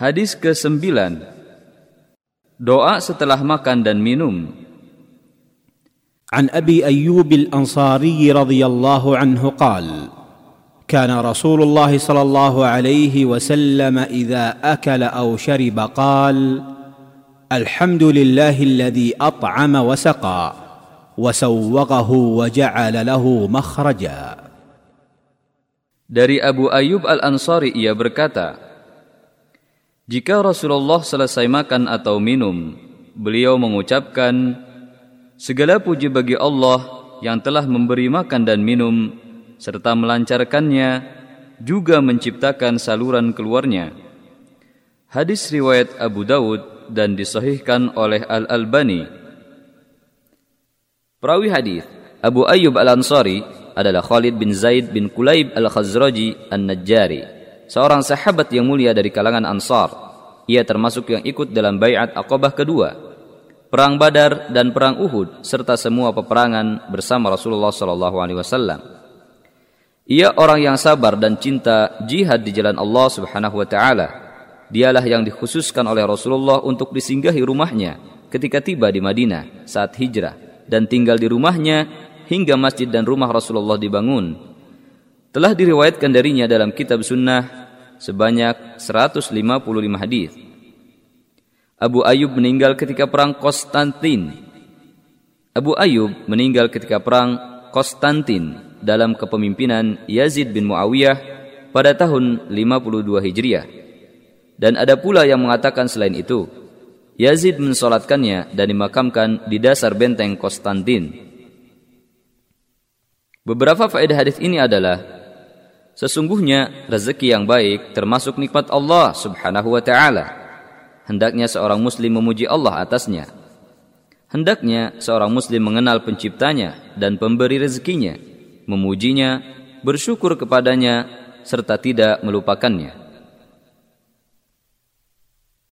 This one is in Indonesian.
Hadis ke-9 Doa setelah makan dan minum. عن ابي ايوب الانصاري رضي الله عنه قال كان رسول الله صلى الله عليه وسلم اذا اكل أو شرب قال الحمد لله الذي اطعم وسقى وسوغه وجعل له مخرجا Dari Abu Ayyub Al-Ansari ia berkata, Jika Rasulullah selesai makan atau minum, beliau mengucapkan, Segala puji bagi Allah yang telah memberi makan dan minum, serta melancarkannya, juga menciptakan saluran keluarnya. Hadis riwayat Abu Dawud dan disahihkan oleh Al-Albani. Perawi hadis Abu Ayyub Al-Ansari adalah Khalid bin Zaid bin Kulaib Al-Khazraji An-Najjari, seorang sahabat yang mulia dari kalangan Ansar. Ia termasuk yang ikut dalam baiat Aqabah kedua, perang Badar dan perang Uhud serta semua peperangan bersama Rasulullah sallallahu alaihi wasallam. Ia orang yang sabar dan cinta jihad di jalan Allah Subhanahu wa taala. Dialah yang dikhususkan oleh Rasulullah untuk disinggahi rumahnya ketika tiba di Madinah saat hijrah dan tinggal di rumahnya hingga masjid dan rumah Rasulullah dibangun. Telah diriwayatkan darinya dalam kitab sunnah sebanyak 155 hadis. Abu Ayyub meninggal ketika perang Konstantin. Abu Ayyub meninggal ketika perang Konstantin dalam kepemimpinan Yazid bin Muawiyah pada tahun 52 Hijriah. Dan ada pula yang mengatakan selain itu, Yazid mensolatkannya dan dimakamkan di dasar benteng Konstantin. Beberapa faedah hadis ini adalah sesungguhnya rezeki yang baik termasuk nikmat Allah Subhanahu wa taala. Hendaknya seorang muslim memuji Allah atasnya. Hendaknya seorang muslim mengenal penciptanya dan pemberi rezekinya, memujinya, bersyukur kepadanya serta tidak melupakannya.